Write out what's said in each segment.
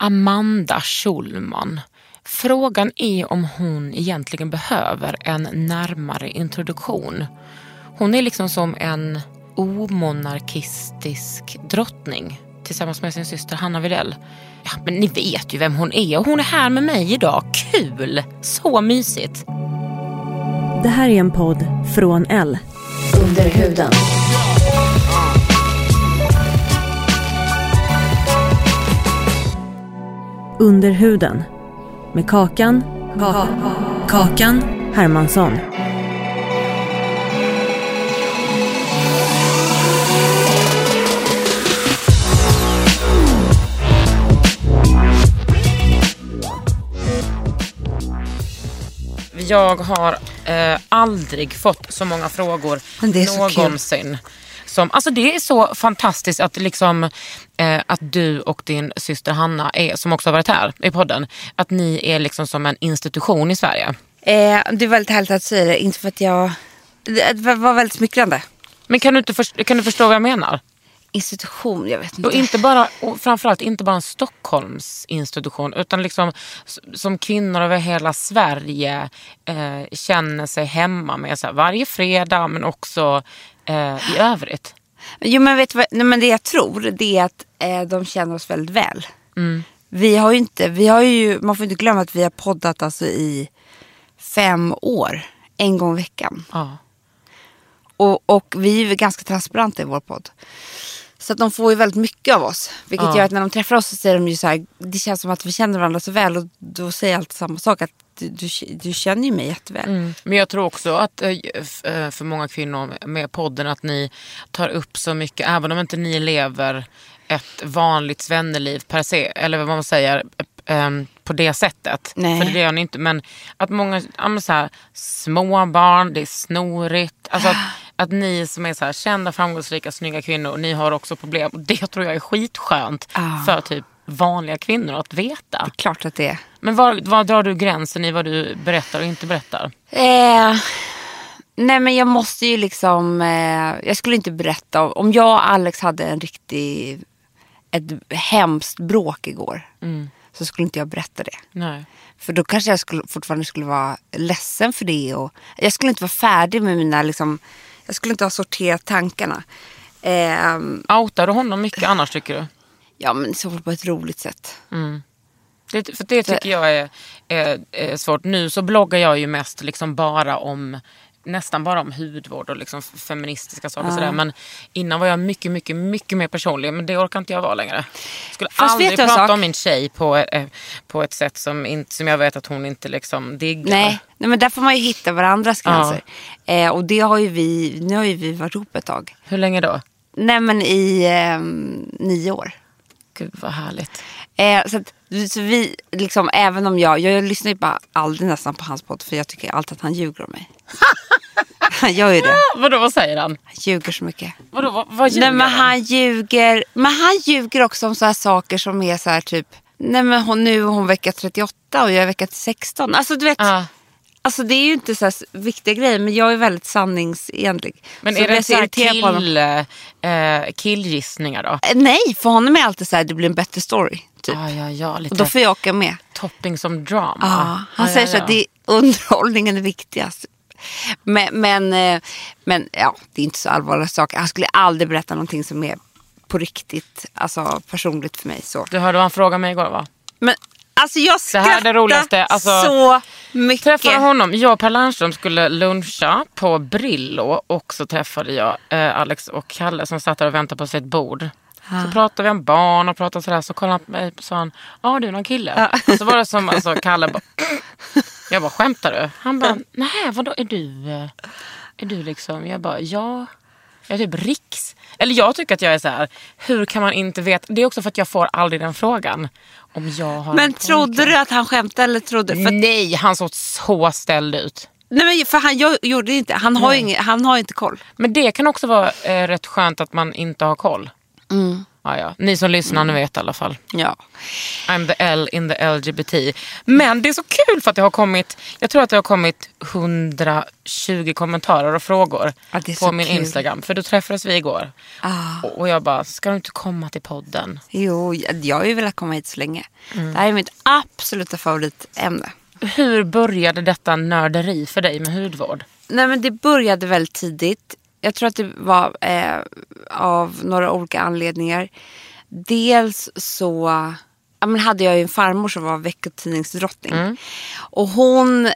Amanda Schulman. Frågan är om hon egentligen behöver en närmare introduktion. Hon är liksom som en omonarkistisk drottning tillsammans med sin syster Hanna Widell. Ja, men ni vet ju vem hon är och hon är här med mig idag. Kul! Så mysigt. Det här är en podd från L. Under huden. Under huden. Med Kakan. Kakan Hermansson. Jag har eh, aldrig fått så många frågor Men det är så kul. någonsin. Som, alltså det är så fantastiskt att, liksom, eh, att du och din syster Hanna, är, som också har varit här i podden, att ni är liksom som en institution i Sverige. Eh, det är väldigt härligt att säga det, inte för att jag... Det var väldigt smickrande. Men kan du, inte först, kan du förstå vad jag menar? Institution, jag vet Och, inte. inte bara, och framförallt inte bara en Stockholms institution utan liksom som kvinnor över hela Sverige eh, känner sig hemma med så här, varje fredag men också eh, i övrigt. Jo men vet du vad, nej, men det jag tror det är att eh, de känner oss väldigt väl. Mm. Vi har ju inte, vi har ju, man får inte glömma att vi har poddat alltså i fem år. En gång i veckan. Ja. Och, och vi är ju ganska transparenta i vår podd. Så att de får ju väldigt mycket av oss. Vilket Ja. gör att när de träffar oss så säger de ju så här, det känns som att vi känner varandra så väl. Och då säger jag alltid samma sak, att du, du, känner ju mig jätteväl. Mm. Men jag tror också att eh, eh, för många kvinnor med podden att ni tar upp så mycket, även om inte ni lever ett vanligt svenneliv per se, eller vad man säger, eh, em, på det sättet. Nej. För det gör ni inte. Men att många, ja, så här, små barn, det är snorigt. Alltså att, att ni som är så här, kända, framgångsrika, snygga kvinnor, ni har också problem. Och det tror jag är skitskönt Ah. för typ vanliga kvinnor att veta. Klart att det är. Men var, var drar du gränsen i vad du berättar och inte berättar? Eh, nej men jag måste ju liksom, eh, jag skulle inte berätta. om- Om jag och Alex hade en riktig, ett hemskt bråk igår. Så skulle inte jag berätta det. Nej. För då kanske jag skulle, fortfarande skulle vara ledsen för det. Och jag skulle inte vara färdig med mina, liksom, jag skulle inte ha sorterat tankarna. Eh, Outar du honom mycket annars tycker du? Ja men i så fall på ett roligt sätt. Det, för det tycker jag är, är, är svårt. Nu så bloggar jag ju mest liksom bara om nästan bara om hudvård och liksom feministiska saker. och Sådär. Men innan var jag mycket, mycket, mycket mer personlig. Men det orkar inte jag vara längre. Jag skulle Fast aldrig prata sak? om min tjej på, eh, på ett sätt som, inte, som jag vet att hon inte liksom diggar. Nej, nej men där får man ju hitta varandras gränser. Eh, och det har ju vi, nu har ju vi varit ihop ett tag. Hur länge då? Nej men i eh, nio år. Gud vad härligt. Eh, så att, så vi, liksom, även om jag, jag lyssnar ju bara aldrig nästan på hans podd för jag tycker alltid att han ljuger om mig. han gör ju det. Vadå, vad säger han? Han ljuger så mycket. Vadå, vad, vad ljuger Nej men han? han ljuger, men han ljuger också om så här saker som är så här typ, nej men hon, nu är hon vecka 38 och jag är vecka 16. Alltså du vet, Ja. Alltså det är ju inte så här viktiga grejer men jag är väldigt sanningsenlig. Men Så är det honom. kill, eh, killgissningar då? Eh, Nej, för honom är alltid så här, det blir en bättre story. Typ. Ja, ja, ja. Lite Och då får jag åka med. topping som drama. Ja, han Ja, säger ja, så att det är underhållningen är viktigast. Men, men, eh, men ja, det är inte så allvarliga saker. Han skulle aldrig berätta någonting som är på riktigt, alltså personligt för mig. Så. Du hörde vad han frågade mig igår va? Men alltså jag Det här är det roligaste, alltså, så mycket. Träffade honom. Jag och Per Lernström skulle luncha på Brillo och så träffade jag eh, Alex och Kalle som satt där och väntade på sitt bord. Så pratade vi om barn och pratade sådär. Så kollade han på mig och sa han, ja ah, du är någon kille? Och så var det som alltså, Kalle bara, jag bara skämtar du? Han bara, nej vadå är du, eh, är du liksom? Jag bara, ja. Jag är typ riks. Eller jag tycker att jag är så här. hur kan man inte veta? Det är också för att jag får aldrig den frågan. Om jag har Men en trodde pojke. du att han skämtade eller trodde för, Nej, han såg så ställd ut. nej, men för han jag, gjorde inte, han har, ingen, han har inte koll. Men det kan också vara eh, rätt skönt att man inte har koll. Mm. Ja, ja. Ni som lyssnar ni vet i alla fall. Ja. I'm the L in the LGBT. Men det är så kul för att det har kommit, jag tror att det har kommit 120 kommentarer och frågor är på min kul. Instagram. För då träffades vi igår. Ah. Och- jag bara, ska du inte komma till podden? Jo, jag, jag har ju velat komma hit så länge. Mm. Det här är mitt absoluta favoritämne. Hur började detta nörderi för dig med hudvård? Nej men det började väldigt tidigt. Jag tror att det var eh, av några olika anledningar. Dels så ja, men hade jag ju en farmor som var veckotidningsdrottning. Och hon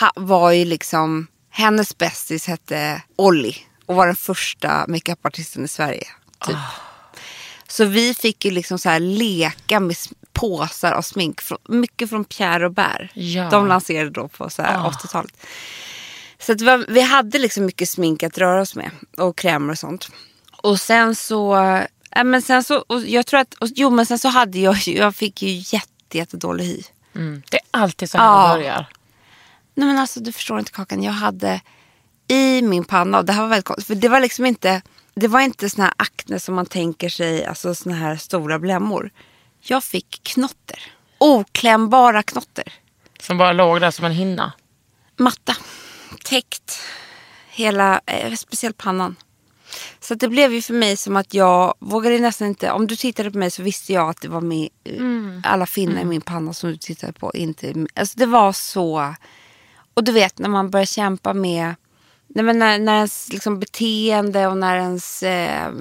ha, var ju liksom, hennes bästis hette Olli. Och var den första makeupartisten i Sverige. Typ. Så vi fick ju liksom så här leka med påsar av smink. Mycket från Pierre Robert. Ja. De lanserade då på så här 80-talet. Så att var, vi hade liksom mycket smink att röra oss med. Och krämer och sånt. Och sen så... Ja, men sen så jag tror att, och, jo men sen så hade jag jag fick ju jätte, jättedålig hy. Mm. Det är alltid så här Ja. det börjar. Nej men alltså du förstår inte Kakan. Jag hade i min panna, och det här var väldigt konstigt. För det var liksom inte, det var inte såna här akne som man tänker sig, alltså såna här stora blämmor. Jag fick knotter. Oklämbara knotter. Som bara låg där som en hinna. Matta. Täckt. Hela, eh, speciellt pannan. Så det blev ju för mig som att jag vågade nästan inte, om du tittade på mig så visste jag att det var med, eh, alla finnar i min panna som du tittade på. Inte, alltså det var så, och du vet när man börjar kämpa med, nej men när, när ens liksom beteende och när ens, eh,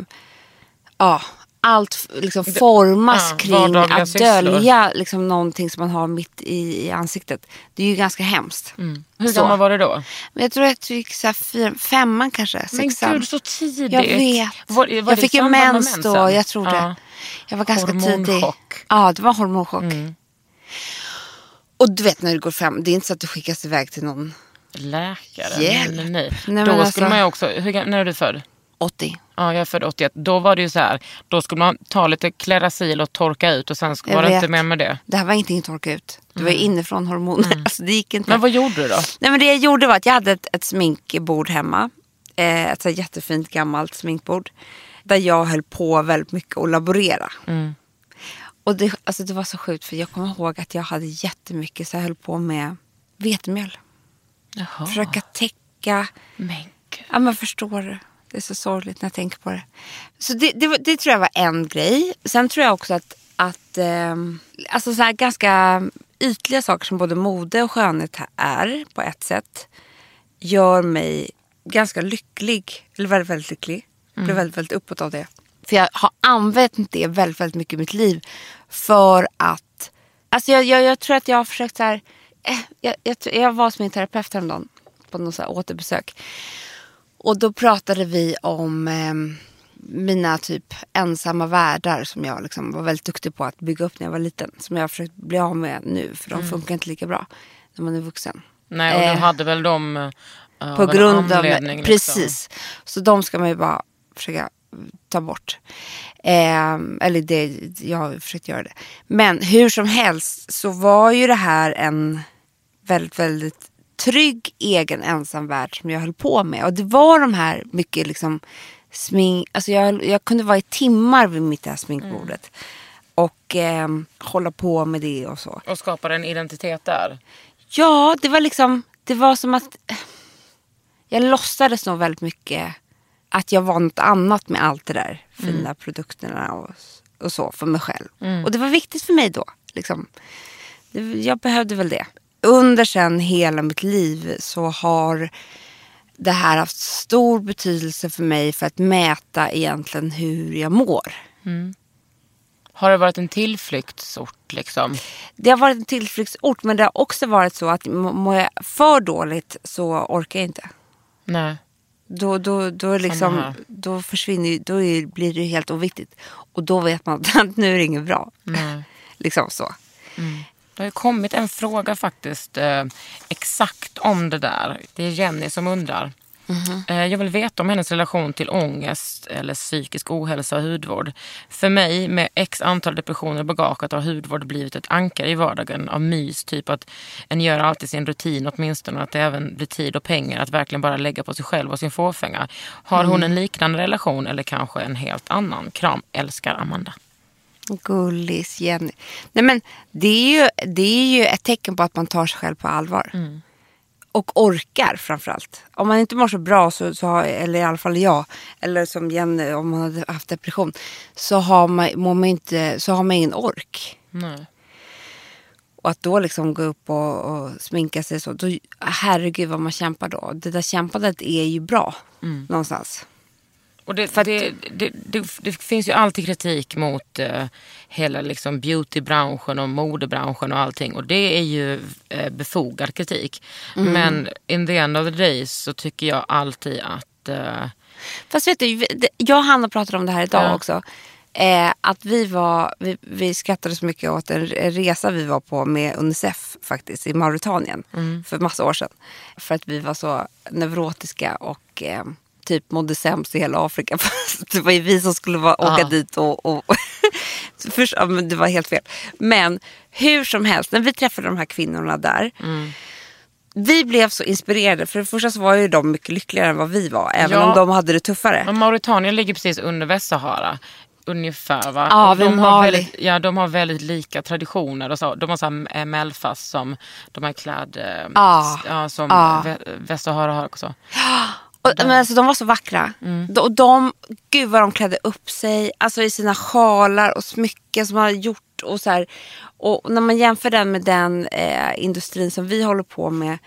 ja, allt liksom formas ja, kring att dölja liksom någonting som man har mitt i, i ansiktet. Det är ju ganska hemskt. Hur Så. gammal var du då? Men jag tror att jag gick så fyra, femman kanske, Men sexan. gud, så tidigt. Jag vet. Var, var jag det fick ju mens då, jag tror det. Ja. Jag var ganska tidig. Hormonchock. Mm. Ja, det var hormonchock. Och du vet när du går fram, det är inte så att du skickas iväg till någon Läkare? Hjälp. Nej, nej. Nej, Då men skulle alltså- man ju också, hur, när är du född? 80. Ja, jag är född 81. Då var det ju så här, då skulle man ta lite Klerasil och torka ut och sen Jag var det inte mer med det. Det här var ingenting att torka ut. Det var ju inifrån hormoner. Alltså, det gick inte. Mm. Men vad gjorde du då? Nej, men det jag gjorde var att jag hade ett, ett sminkbord hemma. Eh, ett så jättefint gammalt sminkbord. Där jag höll på väldigt mycket att laborera. Mm. Och det, alltså det var så sjukt för jag kommer ihåg att jag hade jättemycket så jag höll på med vetemjöl. Jaha. Försöka täcka. Men gud. Ja men förstår du. Det är så sorgligt när jag tänker på det. Så det, det, det tror jag var en grej. Sen tror jag också att, att ehm, alltså så ganska ytliga saker som både mode och skönhet är på ett sätt gör mig ganska lycklig. Eller väldigt, väldigt lycklig. Jag blir väldigt, väldigt uppåt av det. För jag har använt det väldigt, väldigt mycket i mitt liv. För att, alltså jag, jag, jag tror att jag har försökt så här. Eh, jag, jag, jag var hos min terapeut häromdagen på något så återbesök. Och då pratade vi om eh, mina typ ensamma världar som jag liksom var väldigt duktig på att bygga upp när jag var liten. Som jag har försökt bli av med nu för de funkar inte lika bra när man är vuxen. Nej, och Eh, du hade väl dem eh, av på grund av... liksom. Precis. Så de ska man ju bara försöka ta bort. Eh, eller det, jag har försökt göra det. Men hur som helst så var ju det här en väldigt, väldigt trygg egen ensamvärld som jag höll på med. Och det var de här mycket liksom smink, alltså jag, jag kunde vara i timmar vid mitt här sminkbordet. Och eh, hålla på med det och så. Och skapade en identitet där. Ja, det var liksom, det var som att jag låtsades nog väldigt mycket att jag var något annat med allt det där fina produkterna och, och så för mig själv. Och det var viktigt för mig då. Liksom. Det, jag behövde väl det. Under sen hela mitt liv så har det här haft stor betydelse för mig för att mäta egentligen hur jag mår. Har det varit en tillflyktsort liksom? Det har varit en tillflyktsort men det har också varit så att må- mår jag för dåligt så orkar jag inte. Nej. Då, då, då, liksom, då försvinner då är, blir det helt oviktigt. Och då vet man att nu är det inget bra. Nej. liksom så. Det har ju kommit en fråga faktiskt eh, exakt om det där. Det är Jenny som undrar. Eh, jag vill veta om hennes relation till ångest eller psykisk ohälsa och hudvård. För mig med x antal depressioner i bagaget har hudvård blivit ett ankare i vardagen av mys. Typ att en gör alltid sin rutin åtminstone och att det även blir tid och pengar att verkligen bara lägga på sig själv och sin fåfänga. Har hon en liknande relation eller kanske en helt annan? Kram, älskar Amanda. Gullis Jenny. Nej men det är, ju, det är ju ett tecken på att man tar sig själv på allvar. Och orkar framförallt. Om man inte mår så bra, så, så har, eller i alla fall jag, eller som Jenny om man hade haft depression, så har man, mår man inte, så har man ingen ork. Nej. Och att då liksom gå upp och, och sminka sig så, då, herregud vad man kämpar då. Det där kämpandet är ju bra någonstans. Och det, det, det, det, det finns ju alltid kritik mot eh, hela liksom beautybranschen och modebranschen och allting. Och det är ju eh, befogad kritik. Men in the end of the day så tycker jag alltid att... Eh, Fast vet du, jag och Hanna pratade om det här idag Ja. också. Eh, att vi var, vi, vi skrattade så mycket åt en resa vi var på med Unicef faktiskt i Mauritanien för massa år sedan. För att vi var så neurotiska och eh, typ mådde sämst i hela Afrika. Det var ju vi som skulle vara, åka Ja. dit och... och Först, ja, men det var helt fel. Men hur som helst, när vi träffade de här kvinnorna där. Vi blev så inspirerade. För det första så var ju de mycket lyckligare än vad vi var. Även Ja. om de hade det tuffare. men Mauritanien ligger precis under Västsahara. Ungefär va? Ja, de, har väldigt, ja, de har väldigt lika traditioner. Och så. De har så här melfast som de har klädd eh, Ja. ja, som Ja. Vä- Västsahara har också. Och, men alltså, de var så vackra. De, och de, gud vad de klädde upp sig alltså, i sina sjalar och smycken som man hade gjort. Och, så här, och när man jämför den med den eh, industrin som vi håller på med.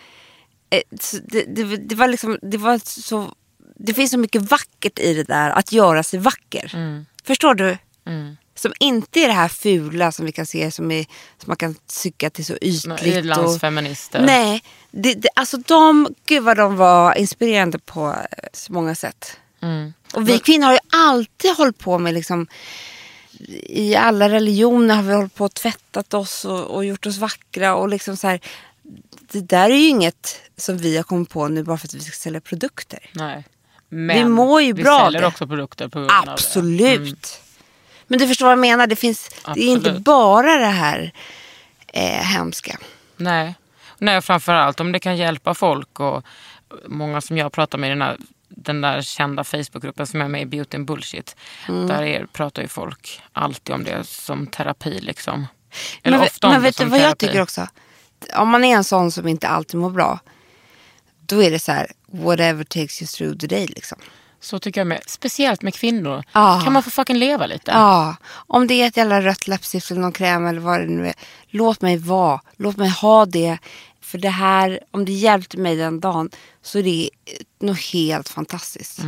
Eh, det, det, det var liksom, det var så, det finns så mycket vackert i det där att göra sig vacker. Förstår du? Som inte är det här fula som vi kan se som, är, som man kan tycka till så ytligt. och- Irlandsfeminister. Nej, det, det, alltså de, gud vad de var inspirerande på eh, så många sätt. Mm. Och vi kvinnor har ju alltid hållit på med liksom i alla religioner har vi hållit på och tvättat oss och, och gjort oss vackra och liksom så här. Det där är ju inget som vi har kommit på nu bara för att vi ska sälja produkter. Nej. Men Vi mår ju vi bra av säljer det. också produkter på grund av det. Absolut. Men du förstår vad jag menar. Det, finns, det är inte bara det här eh, hemska. Nej. Nej, framförallt om det kan hjälpa folk och många som jag pratar med i den, här, den där kända Facebookgruppen som är med i Beauty and Bullshit. Mm. Där är, pratar ju folk alltid om det som terapi liksom. Eller Men, ofta om men det vet du vad jag terapi. tycker också? Om man är en sån som inte alltid mår bra. Då är det så här, whatever takes you through the day liksom. Så tycker jag med, speciellt med kvinnor. Ja. Kan man få fucking leva lite? Ja, om det är ett jävla rött läppstift eller någon kräm eller vad det nu är. Låt mig vara. Låt mig ha det. För det här, om det hjälpte mig den dagen så är det något helt fantastiskt.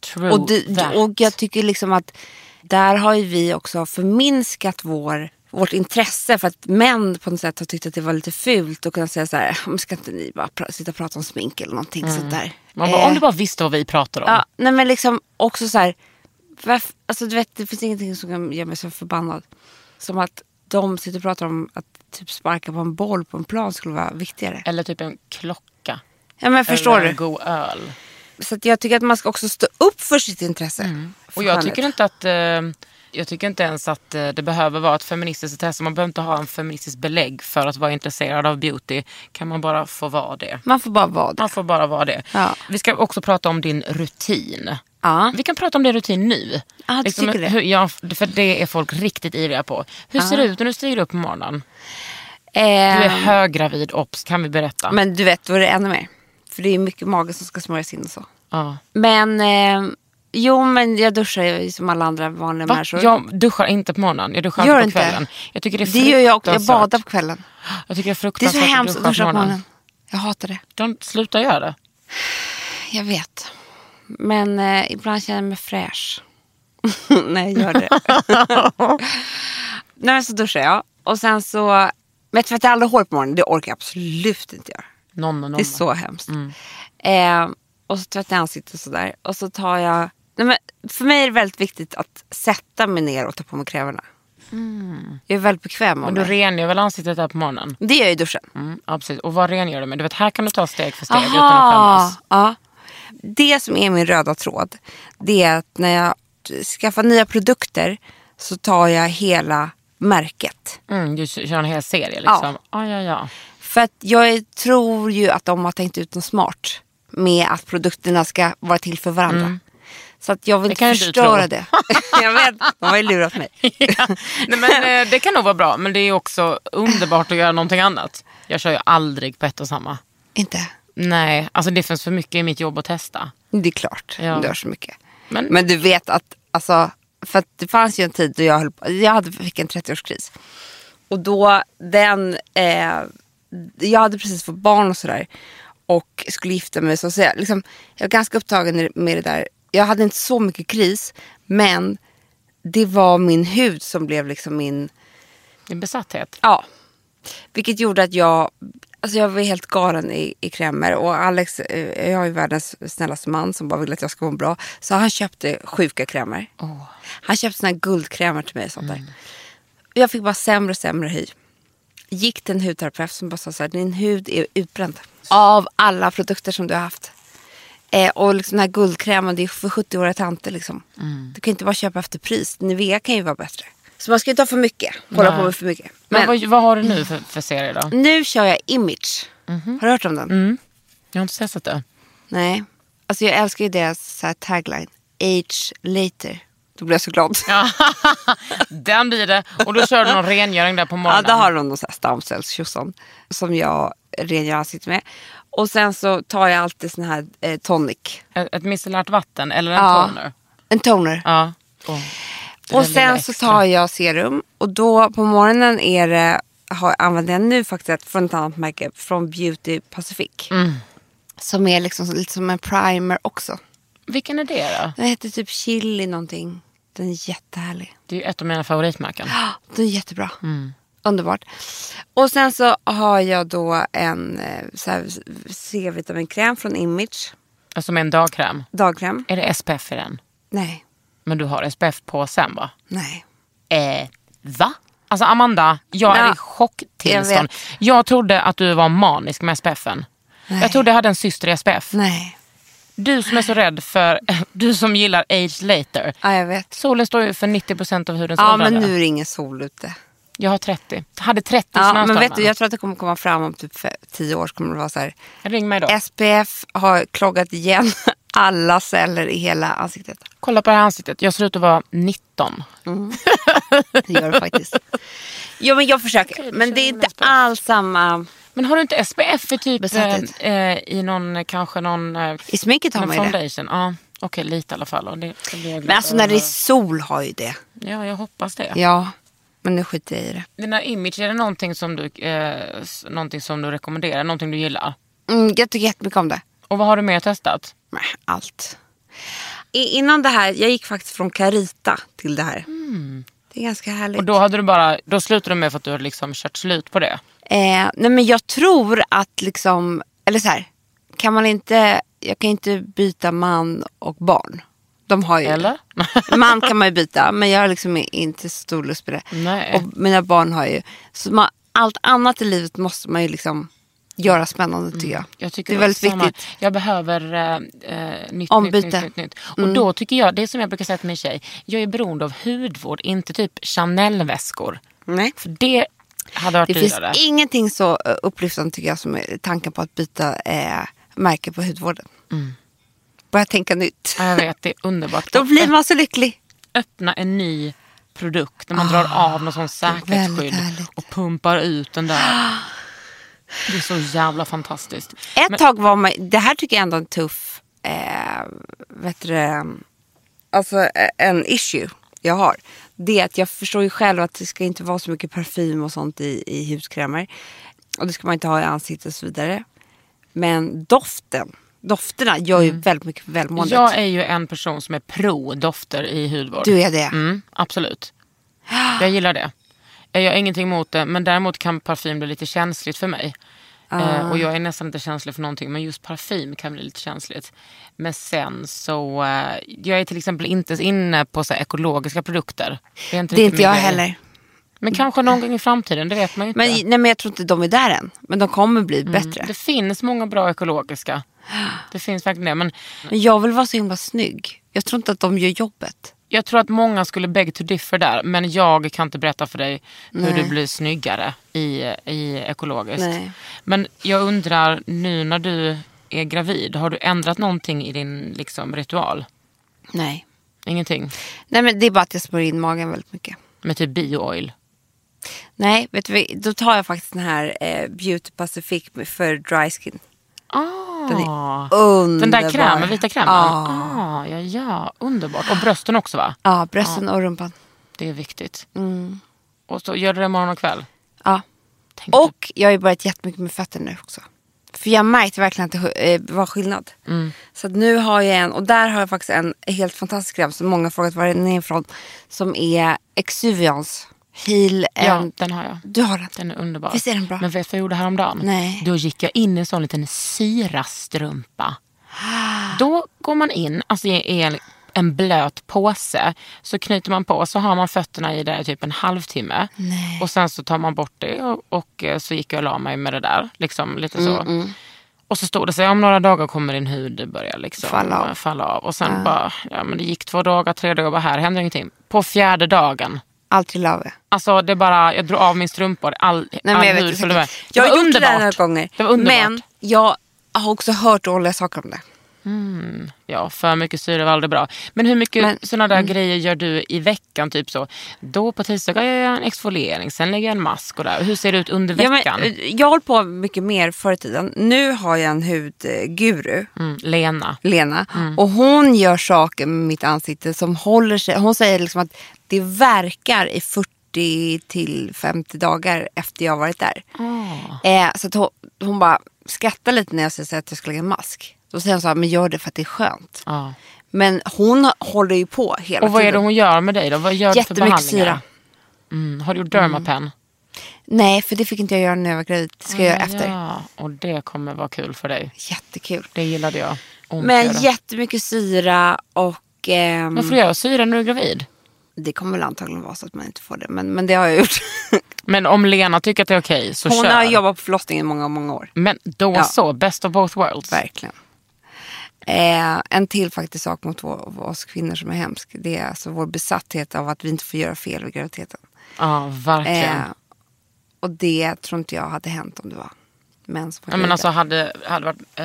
True Och, det, och jag tycker liksom att där har ju vi också förminskat vår, vårt intresse för att män på något sätt har tyckt att det var lite fult att kunna säga så här, ska inte ni bara sitta och prata om smink eller någonting sånt där. Man bara, Eh, om du bara visste vad vi pratar om. Ja, nej men liksom också så här, varf- alltså du vet det finns ingenting som kan göra mig så förbannad. Som att de sitter och pratar om att typ sparka på en boll på en plan skulle vara viktigare. Eller typ en klocka. Ja men förstår eller du? en god öl. Så jag tycker att man ska också stå upp för sitt intresse. Mm. Och jag tycker inte att eh, jag tycker inte ens att eh, det behöver vara ett feministiskt intresse. Man behöver inte ha en feministisk belägg för att vara intresserad av beauty. Kan man bara få vara det. Man får bara vara det. Man får bara vara det. Ja. Vi ska också prata om din rutin. Ja. Vi kan prata om din rutin nu. Ja, du tycker det? hur, ja, för det är folk riktigt ivriga på. Hur ser det ut när du stiger upp på morgonen? Du är Eh, höggravid, obs, kan vi berätta? men du vet, då är det ännu mer. För det är mycket mage som ska smörjas in och så. ja. Men eh, jo, men jag duschar ju som alla andra vanliga Va? människor. Jag duschar inte på morgonen, jag duschar Gör på inte? kvällen. Jag tycker det är det gör jag också. Jag fruktansvärt. badar på kvällen. Jag tycker det är Det är fruktansvärt så hemskt att duscha på morgonen. Jag hatar det. De, sluta göra det. Jag vet. Men eh, ibland känner jag mig fräsch. Nej, gör det. Nej, men så duschar jag. Och sen så... Men jag tvättar aldrig hår på morgonen. Det orkar jag absolut inte göra. Någon och någon. Det är så hemskt. Eh, och så tvättar jag ansiktet sådär. Och så tar jag... Nej, men för mig är det väldigt viktigt att sätta mig ner och ta på mig krämerna. Jag är väldigt bekväm Och av du rengör väl ansiktet där på morgonen? Det gör jag i duschen. Mm, ja, precis. Och vad rengör du med? Du vet, här kan du ta steg för steg utan att Aha, skämmas. ja. Det som är min röda tråd, det är att när jag skaffar nya produkter så tar jag hela märket. Mm, du kör en hel serie liksom. Ja, ja, ja. För att jag tror ju att de har tänkt ut något smart med att produkterna ska vara till för varandra. Så att jag vill inte förstöra det. jag vet, de har ju lurat mig. ja. Nej, men, eh, det kan nog vara bra, men det är också underbart att göra någonting annat. Jag kör ju aldrig på ett och samma. Inte? Nej, alltså det finns för mycket i mitt jobb att testa. Det är klart, Ja. du gör så mycket. Men- Men, du vet att, alltså, för att det fanns ju en tid då jag, höll på, jag hade, fick en 30-årskris. Och då den, eh, jag hade precis fått barn och sådär. Och skulle gifta mig. Så, så jag, liksom, jag var ganska upptagen med det där. Jag hade inte så mycket kris. Men det var min hud som blev liksom min, en besatthet. Ja. Vilket gjorde att jag, alltså jag var helt galen i, i krämer. Och Alex, eh, jag är ju världens snällaste man som bara vill att jag ska må bra. Så han köpte sjuka krämer. Han köpte såna här guldkrämer till mig och sånt där. Och jag fick bara sämre och sämre hy. Gick till en hudterapeut som bara sa så här, din hud är utbränd. Av alla produkter som du har haft. Eh, och liksom den här guldkrämen, det är för 70-åriga tanter liksom. Du kan inte bara köpa efter pris. Nivea kan ju vara bättre. Så man ska inte ha för mycket. Hålla Nej. på med för mycket. Men, Men- vad, vad har du nu för, för serie då? nu kör jag Image. Har du hört om den? Jag har inte testat det. Nej. Alltså jag älskar ju deras så tagline. Age later. Då blir jag så glad. Ja, Den blir det. Och då kör du någon rengöring där på morgonen. då har de någon stamcellstjosan som jag rengör ansiktet med. Och sen så tar jag alltid sån här eh, tonic. Ett, ett micellärt vatten eller en Ja. toner. En toner. Ja. Och, det och sen så tar jag serum. Och då på morgonen är det, har, använder jag nu faktiskt ett från ett annat märke. Från Beauty Pacific. Mm. Som är liksom lite som en primer också. Vilken är det då? Den heter typ chili någonting. Den är jättehärlig. Det är ju ett av mina favoritmärken. Den är jättebra. Underbart. Och sen så har jag då en eh, C-vitaminkräm från Image. Som är en dagkräm. Dagkräm. Är det SPF i den? Nej, Men du har SPF på sen va? nej. Eh, va? Alltså Amanda, jag är Ja, i chocktillstånd. jag Jag, trodde att du var manisk med SPFen. Nej. Jag trodde jag hade en syster i SPF. Nej. Du som är så rädd för, du som gillar age later. Ja, jag vet. Solen står ju för 90% av hudens Ja, åldrande. men nu är det ingen sol ute. Jag har 30. Jag hade 30 Ja, men vet du, jag tror att det kommer komma fram om typ fe- tio år. Så kommer det vara så här. Ring mig då. SPF har kloggat igen alla celler i hela ansiktet. Kolla på det här ansiktet. Jag ser ut att vara 19. Det gör det faktiskt. jo, men jag försöker. Men det är inte alls samma. Men har du inte SPF i typ eh, eh, i någon, kanske någon, eh, I sminket har man ju det. Ja, okej lite i alla fall. Det, det Men alltså när det är sol har ju det. Ja, jag hoppas det. Ja, men nu skiter jag i det. Den här image, är det någonting som du, eh, någonting som du rekommenderar? Någonting du gillar? Mm, jag tycker jättemycket om det. Och vad har du mer testat? Allt. Innan det här, jag gick faktiskt från Carita till det här. Det är ganska härligt. Och då, hade du bara, då slutade du med för att du hade liksom kört slut på det? Eh, nej men jag tror att liksom, eller så här, kan man inte, jag kan inte byta man och barn. De har ju Eller? Man kan man ju byta men jag har liksom inte så stor lust på det. Nej. Och mina barn har ju, så man, allt annat i livet måste man ju liksom göra spännande tycker jag. Jag tycker det är väldigt samma. viktigt. Jag behöver eh, eh, nytt, Ombyte. nytt, nytt, nytt. Och då tycker jag, det är som jag brukar säga till min tjej, jag är beroende av hudvård, inte typ Chanel-väskor. Nej. För det hade varit Det finns dyrare. ingenting så eh, upplyftande tycker jag som tanken på att byta eh, märke på hudvården. Börja tänka nytt. Ja, jag vet, det är underbart. Då blir man så lycklig. öppna en ny produkt när man drar av någon sån Ah, säkerhetsskydd och pumpar ut den där. Det är så jävla fantastiskt. Ett Men- tag var man, det här tycker jag ändå är en tuff, eh, vet du, alltså eh, en issue jag har. Det är att jag förstår ju själv att det ska inte vara så mycket parfym och sånt i, i huskrämer. Och det ska man inte ha i ansiktet och så vidare. Men doften Dofterna gör ju väldigt mycket för välmåendet. Jag är ju en person som är pro dofter i hudvård. Du är det. Mm, absolut. Jag gillar det. Jag har ingenting emot det men däremot kan parfym bli lite känsligt för mig. Eh, och jag är nästan inte känslig för någonting men just parfym kan bli lite känsligt. Men sen så, eh, jag är till exempel inte inne på så här, ekologiska produkter. Det är inte, Det är inte jag heller. Men kanske någon gång i framtiden, det vet man ju inte. Men, nej, men jag tror inte de är där än. Men de kommer bli bättre. Det finns många bra ekologiska. Det finns verkligen det. Men Men jag vill vara så himla snygg. Jag tror inte att de gör jobbet. jag tror att många skulle beg to differ där. Men jag kan inte berätta för dig hur Nej. du blir snyggare i, i ekologiskt. Nej. Men jag undrar nu när du är gravid. Har du ändrat någonting i din liksom, ritual? Nej. Ingenting? Nej men det är bara att jag smörjer in magen väldigt mycket. Med typ bio-oil? Nej, vet du, då tar jag faktiskt den här eh, Beauty Pacific för dry skin. Ah, Den är underbar. den där krämen, vita krämen? Ja. Ah, ja, ja, underbart. Och brösten också va? Ja, brösten och rumpan. Det är viktigt. Mm. Och så gör du det morgon och kväll? Ja. Tänk Och jag har ju börjat jättemycket med fötter nu också. För jag märkte verkligen att det eh, var skillnad. Mm. Så nu har jag en, och där har jag faktiskt en helt fantastisk kräm som många har frågat var den är ifrån. Som är Exuviance Heal Ja, and... den har jag. Du har den? Den är underbar. Visst är den bra? Men vet du vad jag gjorde häromdagen? Nej. Då gick jag in i en sån liten syrastrumpa. Då går man in alltså i en, en blöt påse. Så knyter man på så har man fötterna i det i typ en halvtimme. Nej. Och sen så tar man bort det och, och eh, så gick jag och la mig med det där. Liksom lite så. Mm, Och så stod det så här, om några dagar kommer din hud börja liksom Falla av. falla av. Och sen bara, ja men det gick två dagar, tre dagar, bara här händer ingenting. På fjärde dagen Alltid love. Alltså det bara, jag drog av min strumpa all, Nej, all jag vet hud inte. följde med. Jag har gjort det där några gånger. Det var underbart. Men jag har också hört dåliga saker om det. Ja, för mycket syre var aldrig bra. Men hur mycket Men- mm. sådana där grejer gör du i veckan? Typ så. Då på tisdagar gör jag en exfoliering, sen lägger jag en mask och där. Hur ser det ut under Ja, veckan? men, eh, jag hållit på mycket mer förr i tiden. Nu har jag en hudguru. mm, Lena. Lena. Mm. Och hon gör saker med mitt ansikte som håller sig. Hon säger liksom att det verkar i 40 till 50 dagar efter jag varit där. Eh, så hon, hon bara skrattar lite när jag säger att jag ska lägga mask. Då säger hon så här, men gör det för att det är skönt. Ja. Men hon håller ju på hela Och vad är det tiden. hon gör med dig då? Vad gör du för Jättemycket behandlingar? syra. Mm. Har du gjort Dermapen? Nej, för det fick inte jag göra när jag var gravid. Det ska jag göra efter. Ja, och det kommer vara kul för dig. Jättekul. Det gillade jag. Ont Men jättemycket syra och ehm, du göra syra när du är gravid? Det kommer väl antagligen vara så att man inte får det. Men, men det har jag gjort. Men om Lena tycker att det är okej så Hon kör. har jobbat på förlossningen i många, många år. Men då Ja. så, best of both worlds. Verkligen. Eh, en till faktiskt sak mot vår, oss kvinnor som är hemsk. Det är alltså vår besatthet av att vi inte får göra fel vid graviditeten. Ja, verkligen. Eh, och det tror inte jag hade hänt om det var män som var Ja, men alltså hade, hade, varit, eh,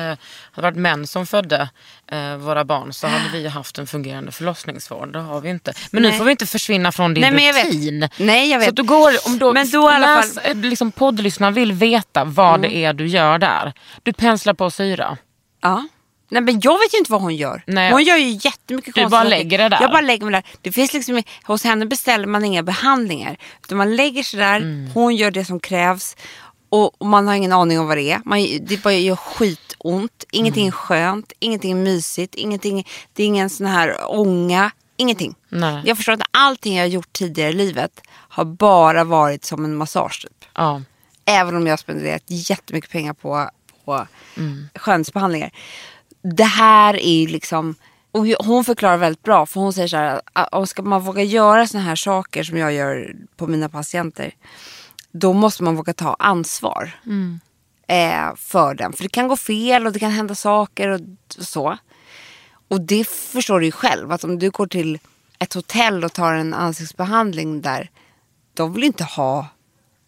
hade varit män som födde eh, våra barn så hade vi haft en fungerande förlossningsvård. Det har vi inte. Men nu Nej. får vi inte försvinna från din Nej, men jag rutin. Nej, jag vet. Så du går, om då, Men då i läs, fall- Mm. eh, liksom poddlyssnarna vill veta vad det är du gör där. Du penslar på syra. Ja. Nej men jag vet ju inte vad hon gör. Nej. Hon gör ju jättemycket Du konstiga bara lägger det där. Jag bara lägger mig där. Det finns liksom, hos henne beställer man inga behandlingar. Utan man lägger sig där, Mm. hon gör det som krävs. Och, man har ingen aning om vad det är. Man, det bara gör skitont. Ingenting Mm. är skönt, ingenting är mysigt, ingenting, det är ingen sån här ånga. Ingenting. Nej. Jag förstår att allting jag har gjort tidigare i livet har bara varit som en massage typ. Ja. Även om jag har spenderat jättemycket pengar på, på Mm. skönhetsbehandlingar. Det här är liksom, och hon förklarar väldigt bra för hon säger så här, att om ska man våga göra såna här saker som jag gör på mina patienter. Då måste man våga ta ansvar eh, för den. För det kan gå fel och det kan hända saker och så. Och det förstår du ju själv att om du går till ett hotell och tar en ansiktsbehandling där. De vill inte ha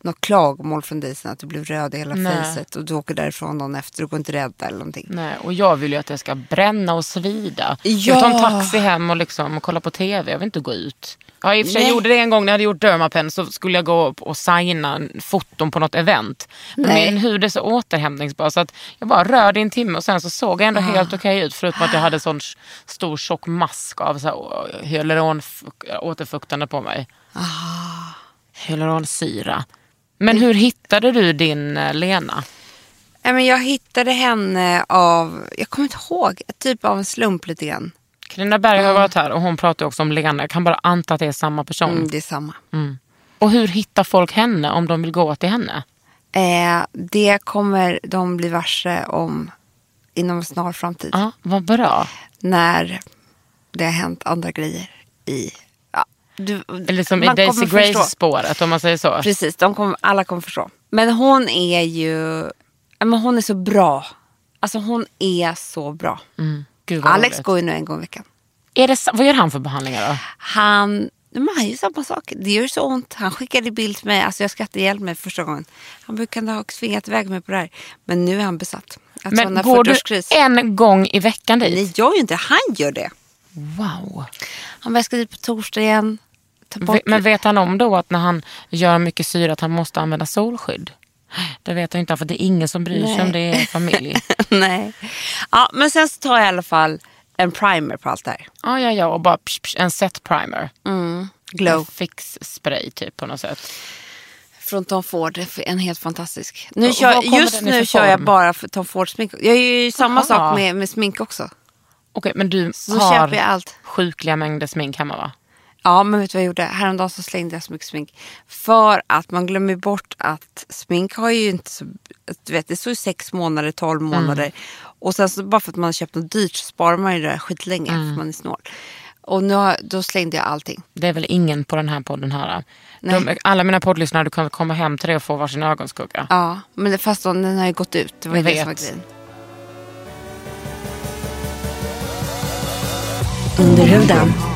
något klagomål från dig sen att du blev röd i hela fejset och du åker därifrån dagen efter och går inte rädda eller någonting. Nej, och jag vill ju att det ska bränna och svida. Ja. Jag tar en taxi hem och, liksom, och kollar på tv. Jag vill inte gå ut. Ja, i och för sig Nej. gjorde det en gång när jag hade gjort Dermapen så skulle jag gå och signa foton på något event. Men Nej. min hud är så återhämtningsbar så att jag bara rörde i en timme och sen så såg jag ändå Ah. helt okej ut. Förutom att jag hade sån stor tjock mask av så hyaluron återfuktande på mig. Ah. Hyaluronsyra. Men hur hittade du din eh, Lena? Jag hittade henne av, jag kommer inte ihåg, typ av en slump lite grann. Carina Berg har varit här och hon pratar också om Lena. Jag kan bara anta att det är samma person. Mm, det är samma. Och hur hittar folk henne om de vill gå till henne? Eh, det kommer de bli varse om inom en snar framtid. Ja, vad bra. När det har hänt andra grejer i... Du, Eller som i Daisy förstå. Grace-spåret om man säger så. Precis, de kommer, alla kommer förstå. Men hon är ju... Men hon är så bra. Alltså hon är så bra. Gud, vad Alex går ju nu en gång i veckan. Är det, vad gör han för behandlingar då? Han, men han gör samma sak. Det gör så ont. Han skickade bild till mig. Alltså jag skrattade ihjäl mig första gången. Han brukade ha tvingat iväg mig på det här. Men nu är han besatt. Alltså Men går du 40-årskris. en gång i veckan dit? Nej, jag gör ju inte. Han gör det. Wow. Han bara, jag ska dit på torsdag igen. Bort Men vet han om då att när han gör mycket syre att han måste använda solskydd? Det vet jag inte för det är ingen som bryr sig Nej. om det är familj. Nej. Ja, men sen så tar jag i alla fall en primer på allt det här. Ja, ja, ja. Och bara psh, psh, en set primer. Glow. En fix spray typ på något sätt. Från Tom Ford. En helt fantastisk. Nu kör, just nu kör jag bara för Tom Ford smink. Jag gör ju samma Aha. sak med, med smink också. Okej, men du Så köper jag har allt. sjukliga mängder smink hemma va? Ja, men vet du vad jag gjorde? Häromdagen så slängde jag så mycket smink. För att man glömmer bort att smink har ju inte så... Du vet, det står ju sex månader, tolv månader. Och sen så bara för att man har köpt något dyrt så sparar man ju det där skitlänge för man är snål. Och nu har, då slängde jag allting. Det är väl ingen på den här podden här. De, alla mina poddlyssnare, du kan komma hem till det och få varsin ögonskugga. Ja, men det, fast den den har ju gått ut. Det var ju Jag det som var vet. grejen. Under huden.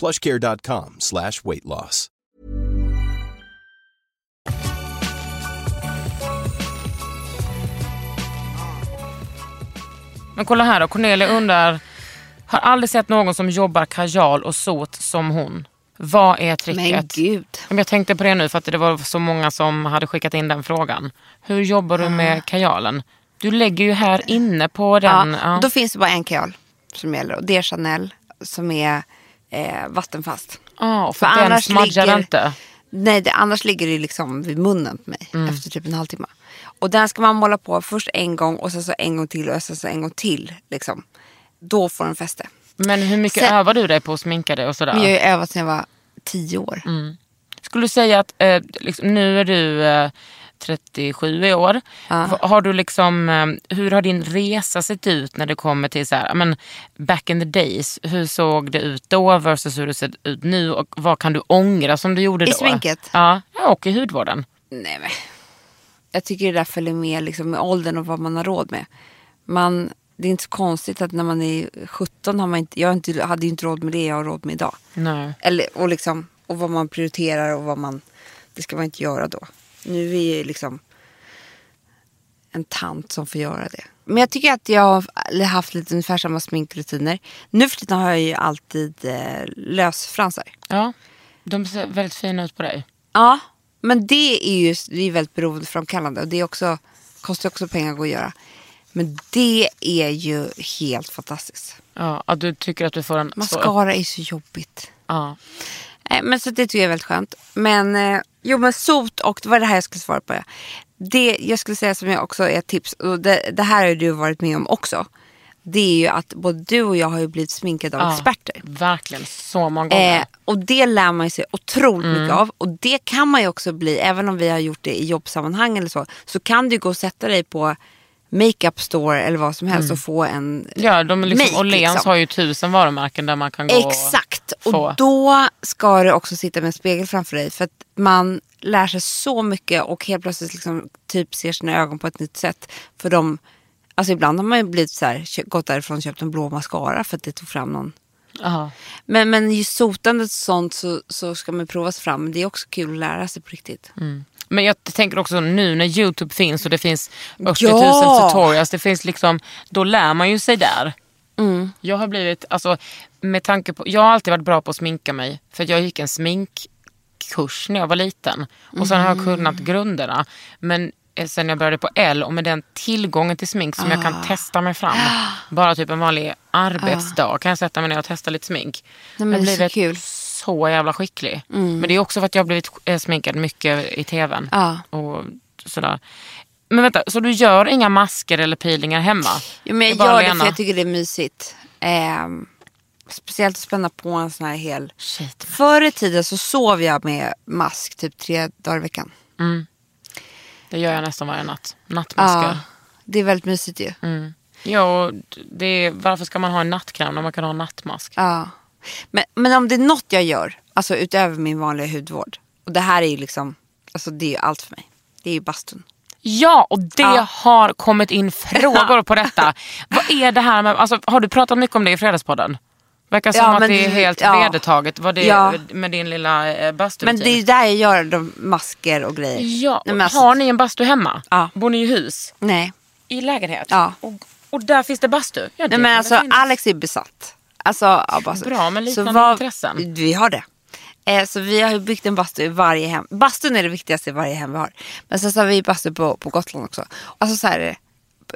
plushcare.com slash weight loss. Men kolla här då, Cornelia undrar, har aldrig sett någon som jobbar kajal och sot som hon. Vad är Men tricket? gud. Men Jag tänkte på det nu för att det var så många som hade skickat in den frågan. Hur jobbar du med kajalen? Du lägger ju här inne på den. Ja, Ja, Då finns det bara en kajal som gäller och det är Chanel som är eh, vattenfast. Ja, för, För den smudgar inte. Nej, det, annars ligger det liksom vid munnen på mig Mm. efter typ en halvtimme. Och den ska man måla på först en gång och sen så en gång till och sen så en gång till. Liksom. Då får den fäste. Men hur mycket Sen- övar du dig på att sminka dig och sådär? Jag har ju övat sedan jag var tio år. Mm. Skulle du säga att eh, liksom, nu är du eh, 37 i år. V- Har du liksom, eh, hur har din resa sett ut när det kommer till så här, ja, men back in the days? Hur såg det ut då versus hur det ser ut nu? Och vad kan du ångra som du gjorde I då? sminket? Ja, och i hudvården. Nej men. Jag tycker det där följer med liksom, med åldern och vad man har råd med. Man, det är inte så konstigt att när man är 17 har man inte, jag inte, hade ju inte råd med det jag har råd med idag. Nej. Eller, och, liksom, och vad man prioriterar och vad man... Det ska man inte göra då. Nu är jag liksom en tant som får göra det. Men jag tycker att jag har haft lite ungefär samma sminkrutiner. Nu för tiden har jag ju alltid eh, lösfransar. Ja, de ser väldigt fina ut på dig. Ja, men det är ju det är väldigt beroendeframkallande och det är också, kostar också pengar att gå och göra. Men det är ju helt fantastiskt. Ja, att du tycker att du får en... Mascara är så jobbigt. Ja. Nej, men så det tycker jag är väldigt skönt. Men eh, jo men sot och det var det här jag skulle svara på. Det jag skulle säga som jag också är ett tips och det, det här har du varit med om också. det är ju att både du och jag har ju blivit sminkade av Ja, experter. Verkligen, så många gånger. Eh, och det lär man sig otroligt Mm. mycket av. Och det kan man ju också bli, även om vi har gjort det i jobbsammanhang eller så. Så kan du gå och sätta dig på makeup store eller vad som helst och få en Mm. Ja, de liksom, make, Åhléns liksom. har ju tusen varumärken där man kan gå Exakt. Och få. Och då ska du också sitta med en spegel framför dig. För att man lär sig så mycket och helt plötsligt liksom typ ser sina ögon på ett nytt sätt. För de, alltså ibland har man ju blivit så här, gått därifrån och köpt en blå mascara för att det tog fram någon. Men, men just sotandet och sånt så, så ska man prova sig fram. Det är också kul att lära sig på riktigt. Men jag tänker också nu när YouTube finns och det finns 80 000 Ja! tutorials. Det finns liksom, då lär man ju sig där. Mm. Jag har blivit, alltså med tanke på, jag har alltid varit bra på att sminka mig. För jag gick en sminkkurs när jag var liten. Och sen har jag kunnat grunderna. Men eh, sen jag började på L och med den tillgången till smink som jag kan testa mig fram. Bara typ en vanlig arbetsdag kan jag sätta mig ner och testa lite smink. Nej, men jag har det är så blivit kul. Mm. så jävla skicklig. Men det är också för att jag har blivit eh, sminkad mycket i tvn. Ja. Och sådär. Men vänta, så du gör inga masker eller peelingar hemma? Jo, men jag gör det Lena. för jag tycker det är mysigt. Ehm, speciellt att spänna på en sån här hel... Shit. Förr i tiden så sov jag med mask typ tre dagar i veckan. Det gör jag nästan varje natt. Nattmasker. Ja, det är väldigt mysigt ju. Ja, det är, varför ska man ha en nattkräm när man kan ha en nattmask? Ja. Men, men om det är något jag gör, alltså utöver min vanliga hudvård. Och det här är ju liksom, alltså det är ju allt för mig. Det är ju bastun. Ja, och det Ja. har kommit in frågor på detta. Vad är det här med, alltså, har du pratat mycket om det i Fredagspodden? Verkar som Ja, att men det är helt ja. vedertaget vad det Ja. med din lilla eh, Men basturutin. det är där jag gör de masker och grejer. Ja, Nej, men alltså- har ni en bastu hemma? Ja. Bor ni i hus? Nej. I lägenhet? Ja. Och, och där finns det bastu? Ja, Nej men alltså. Alex är besatt. Alltså, ja, bastu. Bra, men Så liknande vad- intressen. Vi har det. Eh, så vi har ju byggt en bastu i varje hem. Bastun är det viktigaste i varje hem vi har. Men sen så har vi bastu på, på Gotland också. Alltså så här.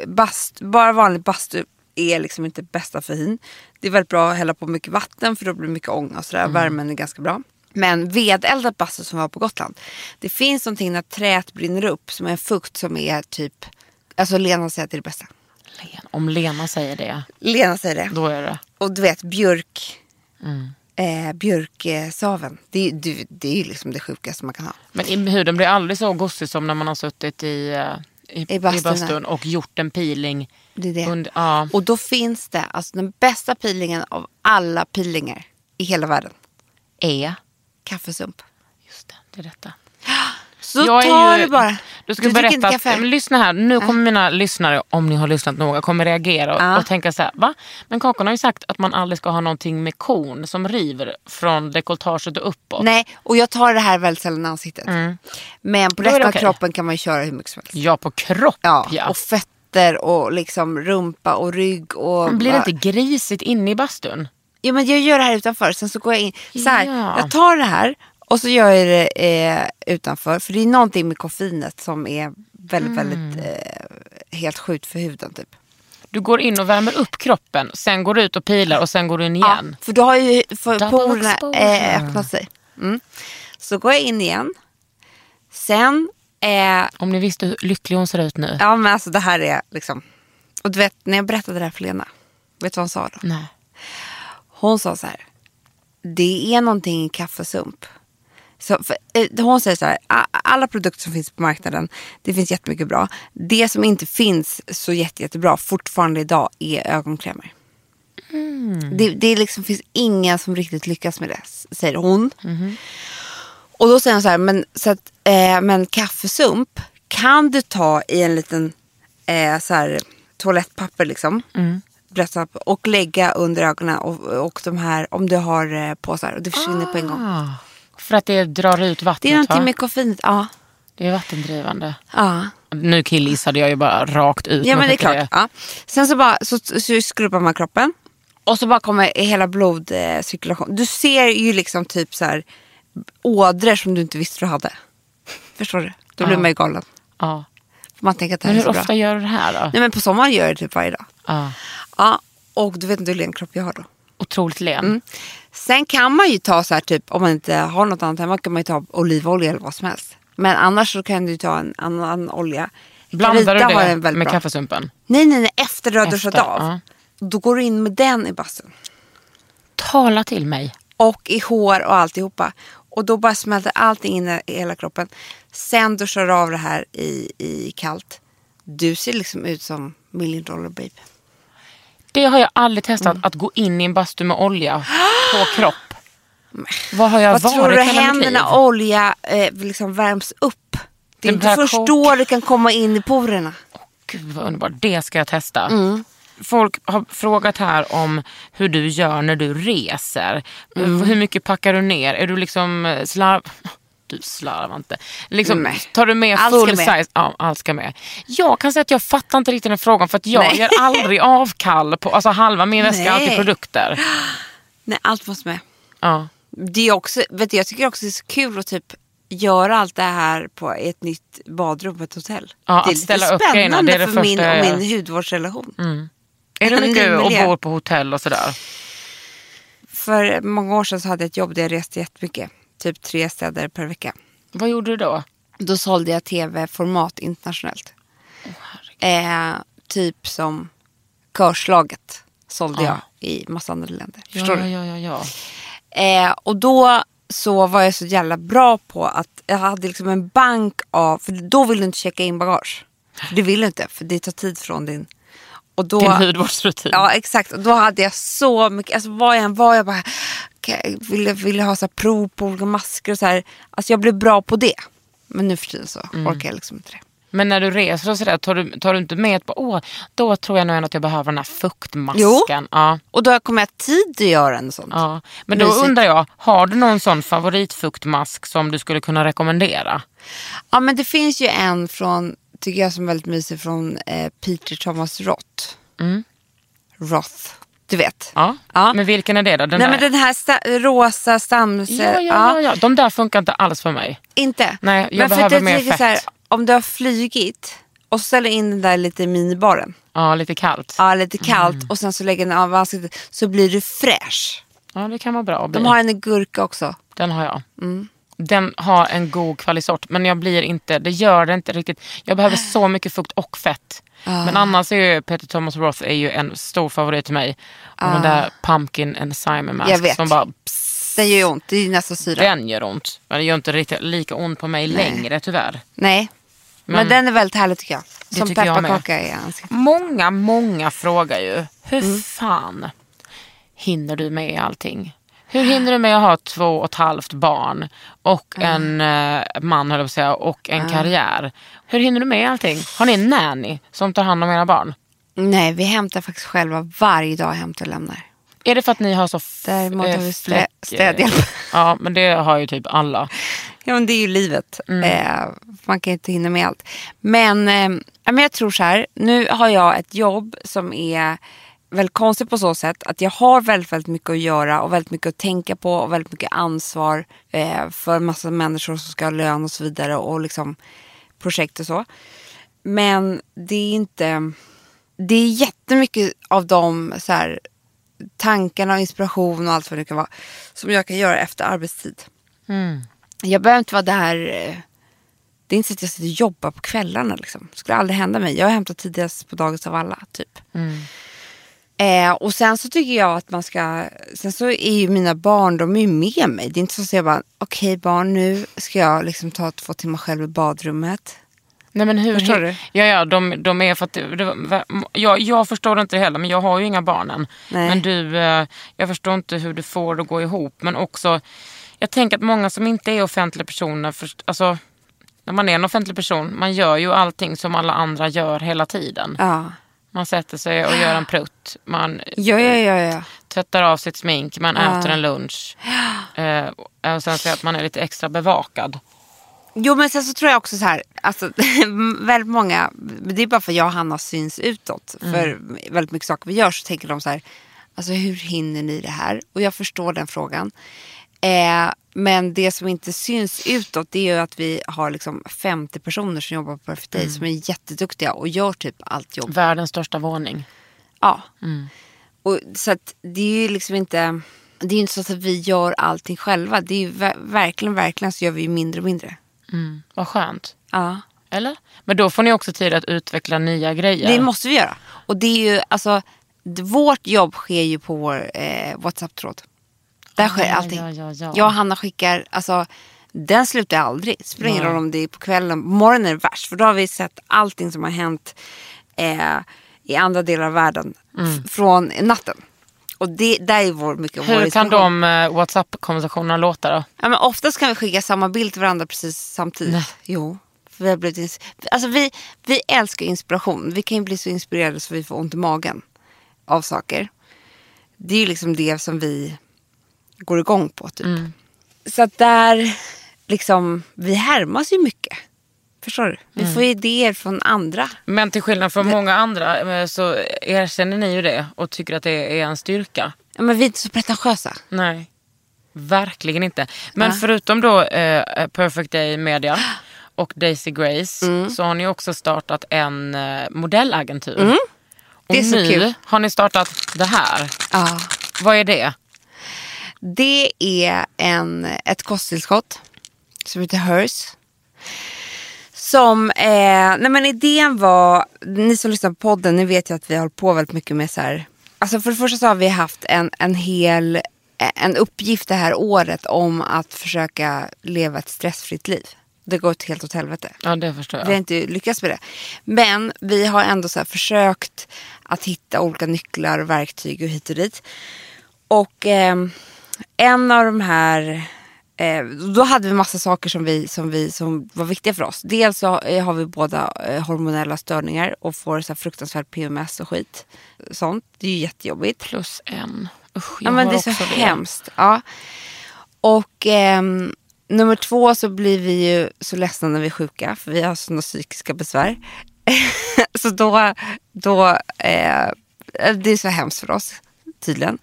Bast, bara vanlig bastu är liksom inte bästa för hyn. Det är väldigt bra att hälla på mycket vatten för då blir det mycket ånga och sådär. Mm. Värmen är ganska bra. Men vedeldad bastu som var på Gotland. Det finns någonting när träet brinner upp som är en fukt som är typ, alltså Lena säger att det är det bästa. Om Lena säger det, Lena säger det. då är det. Och du vet björk. Mm. Eh, björksaven. Det, är- det, det är liksom det sjukaste man kan ha. Men huden blir aldrig så gosig som när man har suttit i, eh, i, I i, bastun, bastun och gjort en peeling. Det är det. Under, ja. Och då finns det alltså den bästa peelingen av alla peelingar i hela världen. är, Kaffesump. just det, det är detta. Så Jag tar ju- du bara. Du ska dricker berätta, att, men lyssna här, nu kommer mina lyssnare, om ni har lyssnat noga, kommer reagera och, Ja. och tänka så här, va? Men Kakan har ju sagt att man aldrig ska ha någonting med kon som river från dekolletaget och uppåt. Nej, och jag tar det här väldigt sällan i ansiktet. Men på resten det av kroppen kan man ju köra hur mycket som helst. Ja, på kropp Ja, ja. och fötter och liksom rumpa och rygg. Och Men blir det inte grisigt inne i bastun? Ja, men jag gör det här utanför. Sen så går jag in. Så här, Ja. Jag tar det här och så gör jag det eh, utanför. För det är någonting med koffeinet som är väldigt, Mm. väldigt eh, helt sjukt för huden typ. Du går in och värmer upp kroppen, sen går du ut och pilar och sen går du in igen. för då har ju porerna eh, öppnat sig. Mm. Så går jag in igen. Sen, eh, Om ni visste hur lycklig hon ser ut nu. ja men alltså det här är liksom. Och du vet när jag berättade det här för Lena. Vet du vad hon sa då? Nej. Hon sa så här. Det är någonting i kaffesump. Så, för, eh, hon säger så här. "A- Alla produkter som finns på marknaden. Det finns jättemycket bra. Det som inte finns så jätte, jättebra fortfarande idag är ögonkrämer. Det, det liksom finns ingen som riktigt lyckas med det. Säger hon. Och då säger hon så här. Men, så att, eh, men kaffesump kan du ta i en liten eh, så här, toalettpapper liksom. Upp och lägga under ögonen och, och de här om du har eh, påsar och det försvinner på en gång. För att det drar ut vattnet Det är någonting va? med koffeinet. Ja. Det är vattendrivande. ja. Nu killgissade jag ju bara rakt ut. Ja men det är klart. Ja. Sen så bara så, så skruvar man kroppen. Och så bara kommer hela blodcirkulation. Du ser ju liksom typ så här ådror som du inte visste du hade. Förstår du? Då blir Ja. man ju galen. Ja. Man tänker att det här Men är hur så ofta bra. gör du det här då? Nej men på sommaren gör jag det typ varje dag. Ja. Ja. Och du vet inte hur len kropp jag har då. Otroligt len. Mm. Sen kan man ju ta så här typ om man inte har något annat hemma kan man ju ta olivolja eller vad som helst. Men annars så kan du ta en annan olja. Blandar Carita du det med bra. kaffesumpen? Nej nej nej efter du har duschat av. ja. Då går du in med den i bastun. Tala till mig. Och i hår och alltihopa. Och då bara smälter allting in i hela kroppen. Sen duschar du av det här i, i kallt. Du ser liksom ut som million dollar baby. Det har jag aldrig testat, Mm. att gå in i en bastu med olja på kropp. Vad har jag Vad varit tror du hela mitt händer liv? när olja eh, liksom värms upp? Det är Den inte först då det kan komma in i porerna. Gud vad underbart, det ska jag testa. Mm. Folk har frågat här om hur du gör när du reser. Mm. Hur mycket packar du ner? Är du liksom eh, slarv... Du slarvar inte. Liksom, Nej. tar du med Allt full size? Ja, allt ska med. Jag kan säga att jag fattar inte riktigt den frågan för att jag Nej. gör aldrig avkall på, alltså halva min väska är alltid produkter. Nej, allt måste med. Ja. Det är också, vet du, jag tycker också det är så kul att typ göra allt det här på ett nytt badrum på ett hotell. Ja, det är att lite spännande det är det för min och min hudvårdsrelation. Är du En ny mycket och miljö. bor på hotell och sådär? För många år sedan så hade jag ett jobb där jag reste jättemycket. Typ tre städer per vecka. Vad gjorde du då? Då sålde jag tv-format internationellt. eh, typ som Körslaget sålde jag i massa andra länder. Förstår ja, du? ja, ja, ja. Eh, och då så var jag så jävla bra på att jag hade liksom en bank av, för då vill du inte checka in bagage. För det vill du inte, för det tar tid från din... Och då, Din hudvårdsrutin. Ja exakt, och då hade jag så mycket, alltså var jag än var jag bara, ville, ville ha så här prov på olika masker och så här. Alltså jag blev bra på det. Men nu för tiden så Mm. orkar jag liksom inte det. Men när du reser och sådär, tar du, tar du inte med ett på, åh, då tror jag nog ändå att jag behöver den här fuktmasken. Ja, Och då kommer jag tid att göra en sån. ja. Men då Mysigt. undrar jag, har du någon sån favoritfuktmask som du skulle kunna rekommendera? Ja men det finns ju en från, tycker jag som är väldigt mysig, från eh, Peter Thomas Roth. Roth, du vet. Ja. Ja. Men vilken är det då? Den Nej där? men den här sta- rosa stamcell. ja, ja, ja, ja, de där funkar inte alls för mig. Inte? Nej, jag men för behöver att mer så här, fett. om du har flygit och ställer in den där lite i minibaren. Ja, lite kallt. Ja, lite kallt Mm. och sen så lägger den av ansiktet så blir du fräsch. Ja, det kan vara bra att bli. De har en gurka också. Den har jag. Mm. Den har en god kvalisort men jag blir inte, det gör det inte riktigt. Jag behöver så mycket fukt och fett. Ah. Men annars är ju Peter Thomas Roth är ju en stor favorit till mig. Och den där Pumpkin and Simon Mask Ah. Jag vet. som bara Den gör ont, det är ju nästan syra. den gör ont. Men det gör inte riktigt lika ont på mig längre tyvärr. Nej. Men, Men- den är väldigt härlig tycker jag. Som pepparkaka i ansiktet. Många, många frågar ju hur Mm. fan hinner du med allting? Hur hinner du med att ha två och ett halvt barn och en eh, man höll jag på att säga, och en karriär? Hur hinner du med allting? Har ni en nanny som tar hand om era barn? Nej, vi hämtar faktiskt själva varje dag hämtar och lämnar. Är det för att ni har så Däremot har eh, vi stä- städhjälp. Ja, men det har ju typ alla. Ja men det är ju livet. Mm. Eh, man kan inte hinna med allt. Men, eh, men jag tror så här. Nu har jag ett jobb som är väldigt konstigt på så sätt att jag har väldigt, väldigt mycket att göra och väldigt mycket att tänka på och väldigt mycket ansvar eh, för massa människor som ska ha lön och så vidare och liksom projekt och så. Men det är inte, det är jättemycket av de så här, tankarna och inspiration och allt vad det kan vara som jag kan göra efter arbetstid. Jag behöver inte vara där. Det är inte så att jag sitter och jobbar på kvällarna. Liksom. Det skulle aldrig hända mig. Jag har hämtat tidigast på dagis av alla. Typ. Eh, och sen så tycker jag att man ska. Sen så är ju mina barn, de är ju med mig. Det är inte så att jag bara, okej barn nu ska jag liksom ta två timmar själv i badrummet. Nej, men hur, Förstår du? Ja, ja de, de är för att det, jag, jag förstår inte det heller, men jag har ju inga barn än. Nej. Men du, eh, jag förstår inte hur du får det att gå ihop. Men också, jag tänker att många som inte är offentliga personer, först, alltså, när man är en offentlig person, man gör ju allting som alla andra gör hela tiden. Ja, Man sätter sig och gör en prutt, man ja, ja, ja. ja. tvättar av sitt smink, man Ja. äter en lunch. Eh, och sen så att man är lite extra bevakad. Jo men sen så tror jag också så här, alltså, väldigt många, det är bara för jag och Hanna syns utåt. För väldigt mycket saker vi gör så tänker de så här, alltså hur hinner ni det här? Och jag förstår den frågan. Eh, men det som inte syns utåt det är ju att vi har liksom 50 personer som jobbar på Perfect Day som är jätteduktiga och gör typ allt jobb. Världens största våning. Ja. Och, så att det är ju liksom inte, det är inte så att vi gör allting själva. Det är ju ver- verkligen, verkligen så gör vi mindre och mindre. Vad skönt. Ja. Eller? Men då får ni också tid att utveckla nya grejer. Det måste vi göra. Och det är ju, alltså, vårt jobb sker ju på vår eh, WhatsApp-tråd. Där sker allting. ja, ja, ja. Jag och Hanna skickar, alltså den slutar aldrig. Spelar ingen roll om det är på kvällen. Morgonen är värst. För då har vi sett allting som har hänt eh, i andra delar av världen f- från natten. Och det, där är vår, mycket av vår Mm. Hur kan de eh, WhatsApp-konversationerna låta då? Ja, men oftast kan vi skicka samma bild till varandra precis samtidigt. Nej. Jo. för Vi, har blivit alltså vi, vi älskar inspiration. Vi kan ju bli så inspirerade så vi får ont i magen av saker. Det är ju liksom det som vi går igång på. Typ. Så att där, liksom, vi härmas ju mycket. Förstår du? Vi får idéer från andra. Men till skillnad från många andra eh, så erkänner ni ju det och tycker att det är en styrka. Ja, men vi är inte så pretentiösa. Nej, verkligen inte. Men förutom då eh, Perfect Day Media och Daisy Grace Mm. så har ni också startat en eh, modellagentur. Och Mm. Det är så nu kul. har ni startat det här. Ja. Vad är det? Det är en, ett kosttillskott som heter Hers. Som, eh, nej men idén var, ni som lyssnar på podden, ni vet ju att vi har hållit på väldigt mycket med så här. Alltså för det första så har vi haft en, en hel, eh, en uppgift det här året om att försöka leva ett stressfritt liv. Det går åt helt åt helvete. Ja, det förstår Vi har jag. inte lyckats med det. Men vi har ändå så försökt att hitta olika nycklar och verktyg och hit och dit. Och ehm, en av de här, eh, då hade vi massa saker som, vi, som, vi, som var viktiga för oss. Dels så eh, har vi båda eh, hormonella störningar och får så här fruktansvärt PMS och skit. Sånt. Det är ju jättejobbigt. Plus en. Usch, jag Ja, men har det är så också hemskt. Ja. Och ehm, nummer två så blir vi ju så ledsna när vi är sjuka för vi har sådana psykiska besvär. så då, då eh, det är så hemskt för oss tydligen.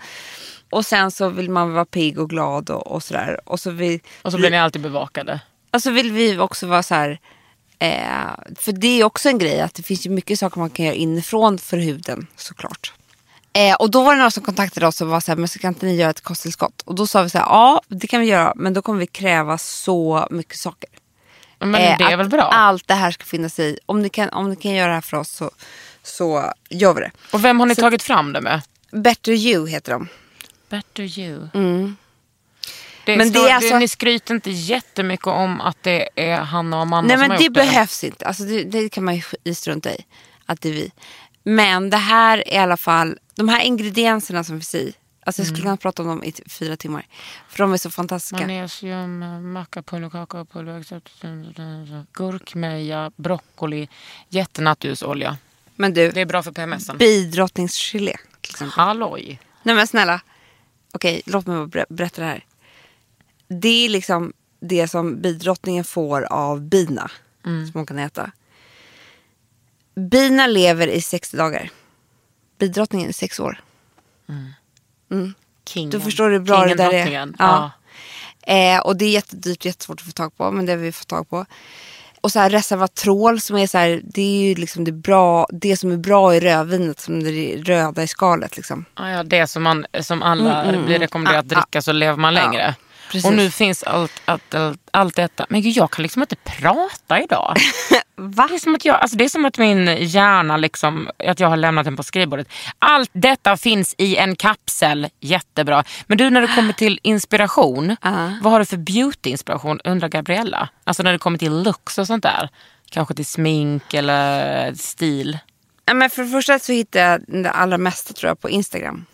Och sen så vill man vara pigg och glad och, och sådär. Och så, vill, Och så blir ni alltid bevakade. och så vill vi också vara så här. Eh, för det är också en grej att det finns ju mycket saker man kan göra inifrån för huden såklart. Eh, och då var det några som kontaktade oss och var så här, men så kan inte ni göra ett kosttillskott? Och då sa vi så här, ja det kan vi göra men då kommer vi kräva så mycket saker. Men Eh, det är att väl bra? Allt det här ska finnas i. Om ni kan, om ni kan göra det här för oss så, så gör vi det. Och vem har ni tagit fram det med? Better you heter de. Better you. Mm. Det Men det är alltså- Ni skryter inte jättemycket om att det är Hanna och Amanda Nej som men har det gjort behövs inte. Alltså, det, det kan man ju strunta i. Att det är vi. Men det här är i alla fall, de här ingredienserna som finns i. Alltså jag skulle kunna prata om dem i fyra timmar. För de är så fantastiska. Magnesium, mackapulver, kakaopulver, gurkmeja, broccoli, jättenattljusolja. Men du, Det är bra för PMSen. bidrottningsgelé. Halloj. Nej men snälla. Okej, låt mig bara ber- berätta det här. Det är liksom det som bidrottningen får av bina. Som hon kan äta. Bina lever i 60 dagar. Bidrottningen i 6 år. Kingen. Då förstår du hur bra Kingen, det där är. drottningen. Ja. Eh, och det är jättedyrt, jättesvårt att få tag på. Men det har vi fått tag på. Och så här resveratrol som är så här, det är ju liksom det, bra, det som är bra i rödvinet som det röda i skalet liksom. Ja, ja, det som, man, som alla Mm, mm, blir mm. rekommenderat att Ah, dricka så lever man Ja, längre. Precis. och nu finns allt, allt, allt, allt detta. Men gud, jag kan liksom inte prata idag. Va? Det är, som att jag, alltså det är som att min hjärna, liksom, att jag har lämnat den på skrivbordet. Allt detta finns i en kapsel. Jättebra. Men du, när det kommer till inspiration. Ja. Vad har du för beauty-inspiration, undrar Gabriella? Alltså när det kommer till looks och sånt där. Kanske till smink eller stil. Ja, men för det första så hittar jag det allra mesta tror jag på Instagram.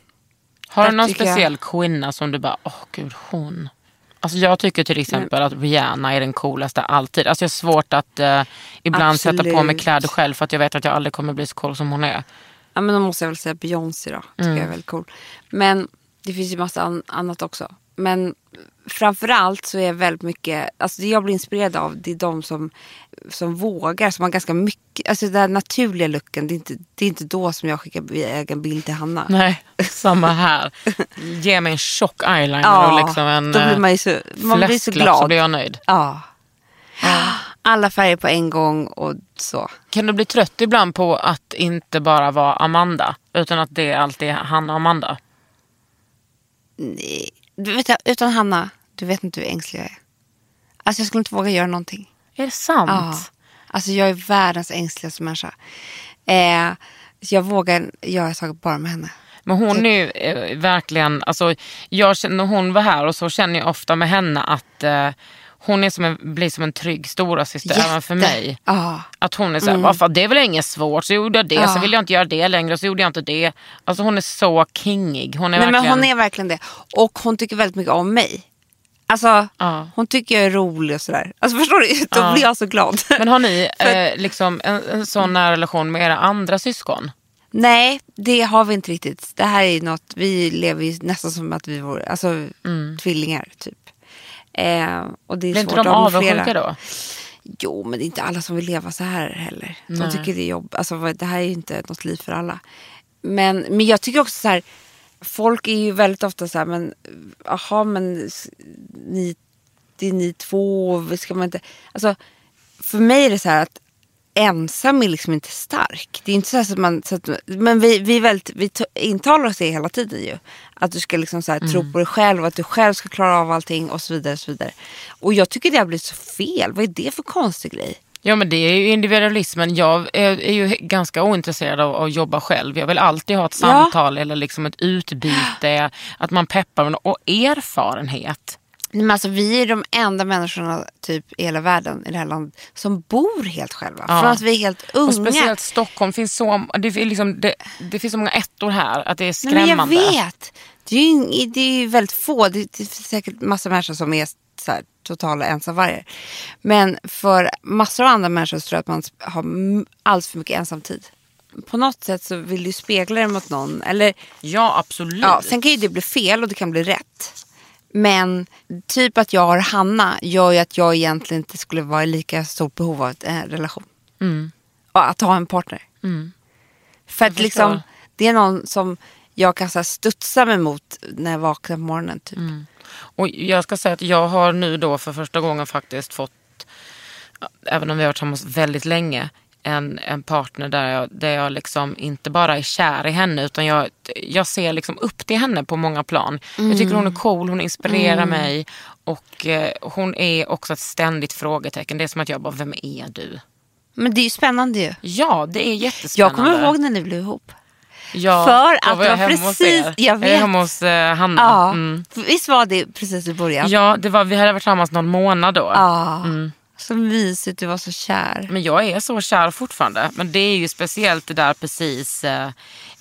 Har du någon tycker jag- speciell kvinna som du bara, åh gud hon. Alltså jag tycker till exempel att Rihanna är den coolaste alltid. Alltså jag har svårt att eh, ibland sätta på mig Absolut. kläder själv för att jag vet att jag aldrig kommer bli så cool som hon är. Ja men då måste jag väl säga Beyoncé då. Tycker jag är väldigt cool. Men det finns ju massa an- annat också. Men framförallt så är jag väldigt mycket, alltså det jag blir inspirerad av det är de som, som vågar, som har ganska mycket, alltså den här naturliga looken. Det är inte, det är inte då som jag skickar egen bild till Hanna. Nej, samma här. Ge mig en tjock eyeliner Ja, och liksom en då blir eh, man ju så, man blir så så glad. blir jag nöjd. Ja. Alla färger på en gång och så. Kan du bli trött ibland på att inte bara vara Amanda? Utan att det alltid är Hanna och Amanda? Nej. Du vet, utan Hanna, du vet inte hur ängslig jag är. Alltså jag skulle inte våga göra någonting. Är det sant? Ja. Alltså jag är världens ängsligaste människa. Eh, Så jag vågar göra saker bara med henne. Men hon är ju eh, verkligen, alltså, jag, när hon var här och så känner jag ofta med henne att eh, hon är som en, blir som en trygg storasyster även för mig. Ja. Att hon är såhär, varför det är väl inget svårt, så gjorde jag det, så Ja. vill jag inte göra det längre, så gjorde jag inte det. Alltså hon är så kingig. Hon är Nej, men verkligen... hon är verkligen det. Och hon tycker väldigt mycket om mig. Alltså, Ja. hon tycker jag är rolig och sådär. Alltså förstår du? Då Ja. blir jag så glad. Men har ni eh, liksom en, en sån nära relation med era andra syskon? Nej, det har vi inte riktigt. Det här är något, vi lever ju nästan som att vi vore alltså, tvillingar typ. Eh, och det är. Blir inte de avundsjuka då? Jo, men det är inte alla som vill leva så här heller. De Nej. tycker det är jobb. Alltså, det här är ju inte något liv för alla. Men, men jag tycker också så här, folk är ju väldigt ofta så här, men jaha, men ni, det är ni två, ska man inte... Alltså, för mig är det så här att ensam är liksom inte stark. Det är inte så, att man... Så att, men vi, vi, är väldigt, vi intalar oss det hela tiden ju. Att du ska liksom så här, tro på dig själv, att du själv ska klara av allting och så vidare. Och, så vidare. och jag tycker det har blivit så fel. Vad är det för konstig grej? Ja men det är ju individualismen. Jag är, ju ganska ointresserad av att jobba själv. Jag vill alltid ha ett Ja. samtal eller liksom ett utbyte. Att man peppar och erfarenhet. Men alltså, vi är de enda människorna typ, i hela världen, i det här landet, som bor helt själva. Ja. Från att vi är helt unga. Och speciellt Stockholm. Finns så, det, är liksom, det, det finns så många ettor här att det är Nej, skrämmande. men jag vet. Det är ju det är väldigt få. Det, det finns säkert massa människor som är så här, totala ensamvargar. Men för massor av andra människor så tror jag att man har alldeles för mycket ensamtid. På något sätt så vill du spegla det mot någon. Eller, Ja absolut. ja, sen kan ju det bli fel och det kan bli rätt. Men typ att jag har Hanna gör ju att jag egentligen inte skulle vara i lika stort behov av en relation. Och att ha en partner. För att liksom, det är någon som jag kan så här, studsa mig mot när jag vaknar på morgonen. Typ. Och jag ska säga att jag har nu då för första gången faktiskt fått, även om vi har varit tillsammans väldigt länge, en, en partner där jag, där jag liksom inte bara är kär i henne utan jag, jag ser liksom upp till henne på många plan. Jag tycker hon är cool, hon inspirerar mig och eh, hon är också ett ständigt frågetecken. Det är som att jag bara, vem är du? Men det är ju spännande ju. Ja, det är jättespännande. Jag kommer ihåg när ni blev ihop. ja, för att var jag var precis- jag vet. hemma hos eh, Hanna. Ja, Mm. Visst var det precis i början? Ja, det var, vi hade varit tillsammans någon månad då. Ja. Så mysigt, du var så kär. Men jag är så kär fortfarande. Men det är ju speciellt det där precis eh,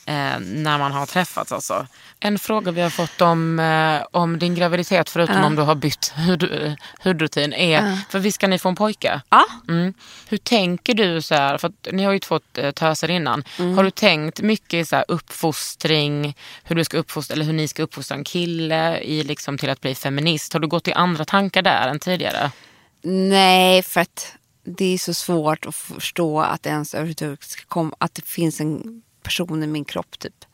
eh, när man har träffats. Alltså. En fråga vi har fått om, eh, om din graviditet, förutom om du har bytt hud, hudrutin, är, för visst ska ni få en pojke? Ja. Mm. Hur tänker du så här, för ni har ju fått eh, töser innan. Har du tänkt mycket så här uppfostring, hur du ska uppfostra, eller hur ni ska uppfostra en kille i liksom till att bli feminist? Har du gått i andra tankar där än tidigare? Nej, för att det är så svårt att förstå att ens överhuvudtaget att det finns en person i min kropp typ.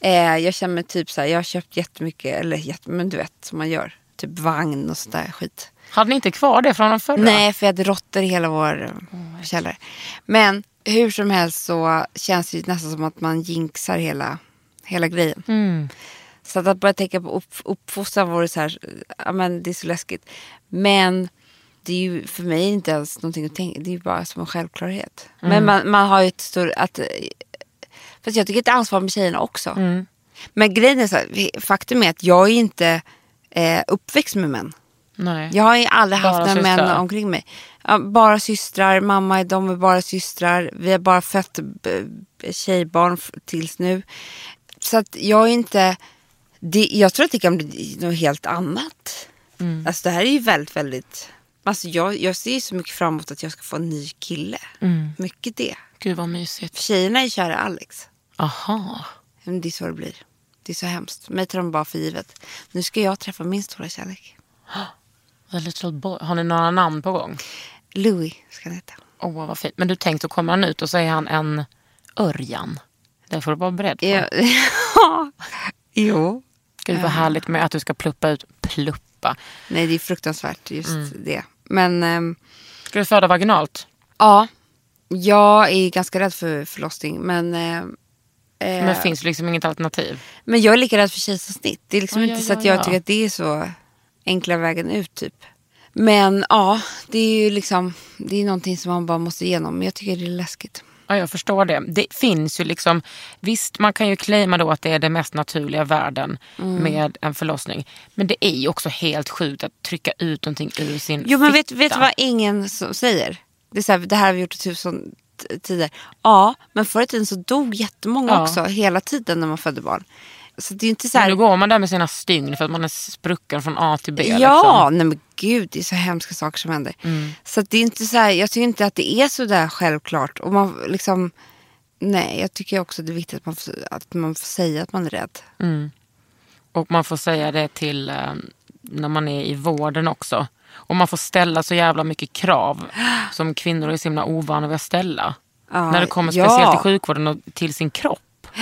Eh, jag känner mig typ så här, jag har köpt jättemycket, eller jätte, men du vet som man gör. Typ vagn och sådär skit. Hade ni inte kvar det från de förra? Nej, för jag hade råttor i hela vår eh, källare. Men hur som helst så känns det ju nästan som att man jinxar hela, hela grejen. Mm. Så att, att börja tänka på upp, uppfostran vore så här, ja men det är så läskigt. Men det är ju för mig inte ens någonting att tänka, det är ju bara som en självklarhet. Men man, man har ju ett stort, att, eh, fast jag tycker ett ansvar med tjejerna också. Men grejen är så här, faktum är att jag är inte eh, uppväxt med män. Nej. Jag har ju aldrig Bara haft några män omkring mig. Ja, bara systrar, mamma de är bara systrar. Vi har bara fött b- tjejbarn tills nu. Så att jag är inte... Det, jag tror att det kan bli något helt annat. Mm. Alltså det här är ju väldigt, väldigt... Alltså jag, jag ser så mycket fram emot att jag ska få en ny kille. Mm. Mycket det. Gud vad mysigt. Tjejerna är kära Alex. Aha. Men det är så det blir. Det är så hemskt. Mig tar de bara för givet. Nu ska jag träffa min stora kärlek. The little boy. Har ni några namn på gång? Louis ska han heta. Åh vad fint. Men du tänkte, kommer han ut och så är han en Örjan. Det får du vara beredd på. Ja. jo. Gud vad härligt med att du ska pluppa ut. Pluppa. Nej, det är fruktansvärt just det. Men ehm, Ska du föda vaginalt? ja, jag är ganska rädd för förlossning. Men, ehm, eh, Men det finns liksom inget alternativ. men jag är lika rädd för kejsarsnitt. Det är liksom Ja, inte ja, så ja, att jag ja. tycker att det är så enkla vägen ut typ. Men ja, det är ju liksom, det är någonting som man bara måste igenom. Men jag tycker det är läskigt. Ja, jag förstår det. Det finns ju liksom, visst man kan ju claima då att det är det mest naturliga världen Mm. med en förlossning. Men det är ju också helt sjukt att trycka ut någonting ur sin Jo men vet, fitta. vet du vad ingen säger? Det, är så här, det här har vi gjort i tusen tider. Ja, men förr i tiden så dog jättemånga Ja. också hela tiden när man födde barn. Så det är inte så Men här, nu går man där med sina stygn för att man är sprucken från A till B. Ja, Liksom. nej men gud det är så hemska saker som händer. Så att det är inte så här, jag tycker inte att det är så där självklart. Och man liksom, nej jag tycker också det är viktigt att man får, att man får säga att man är rädd. Och man får säga det till eh, när man är i vården också. Och man får ställa så jävla mycket krav som kvinnor är så himla ovana vid att ställa. Ja, när det kommer ja. speciellt till sjukvården och till sin kropp.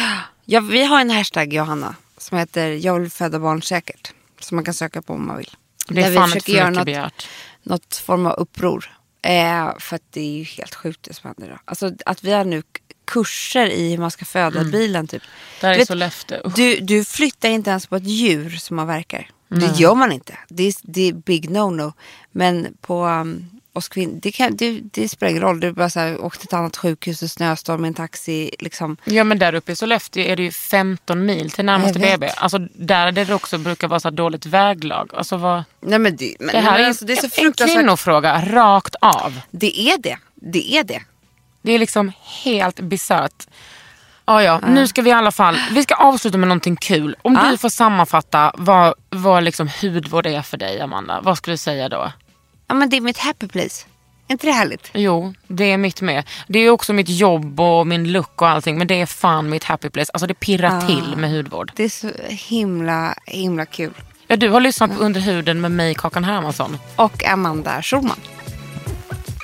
Ja, vi har en hashtag Johanna som heter jag vill föda barn säkert. Som man kan söka på om man vill. Det är Där vi fan inte försöker för göra något, begärt. något form av uppror. Eh, för att det är ju helt sjukt det som händer idag. Alltså att vi har nu kurser i hur man ska föda Mm. bilen typ. Det här Du är vet, så läfte. Usch. Du, du flyttar inte ens på ett djur som man verkar. Det gör man inte. Det är, det är big no-no. Men på um, oss kvinnor, det, kan, det, det spelar ingen roll. Du bara så här, åker till ett annat sjukhus i snöstorm med en taxi. Liksom. Ja men där uppe i Sollefteå är det ju 15 mil till närmaste. BB. Alltså där det också brukar vara så dåligt väglag. Alltså vad, Nej, men det, men, det här men är, alltså, det är så en kvinnofråga rakt av. Det är det. Det är det. Det är liksom helt bisarrt. Ja, ja, nu ska vi i alla fall, vi ska avsluta med någonting kul. Om Ja. du får sammanfatta vad, vad liksom hudvård är för dig Amanda, vad skulle du säga då? Ja, men det är mitt happy place. Är inte det härligt? Jo, det är mitt med. Det är också mitt jobb och min look och allting men det är fan mitt happy place. Alltså det pirrar till med hudvård. Det är så himla, himla kul. Ja, du har lyssnat på Under huden med mig Kakan Hermansson. Och Amanda Schulman.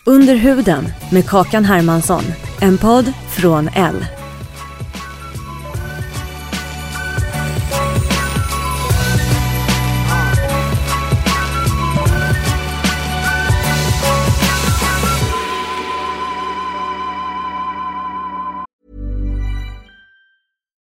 Under huden med Kakan Hermansson. En podd från L.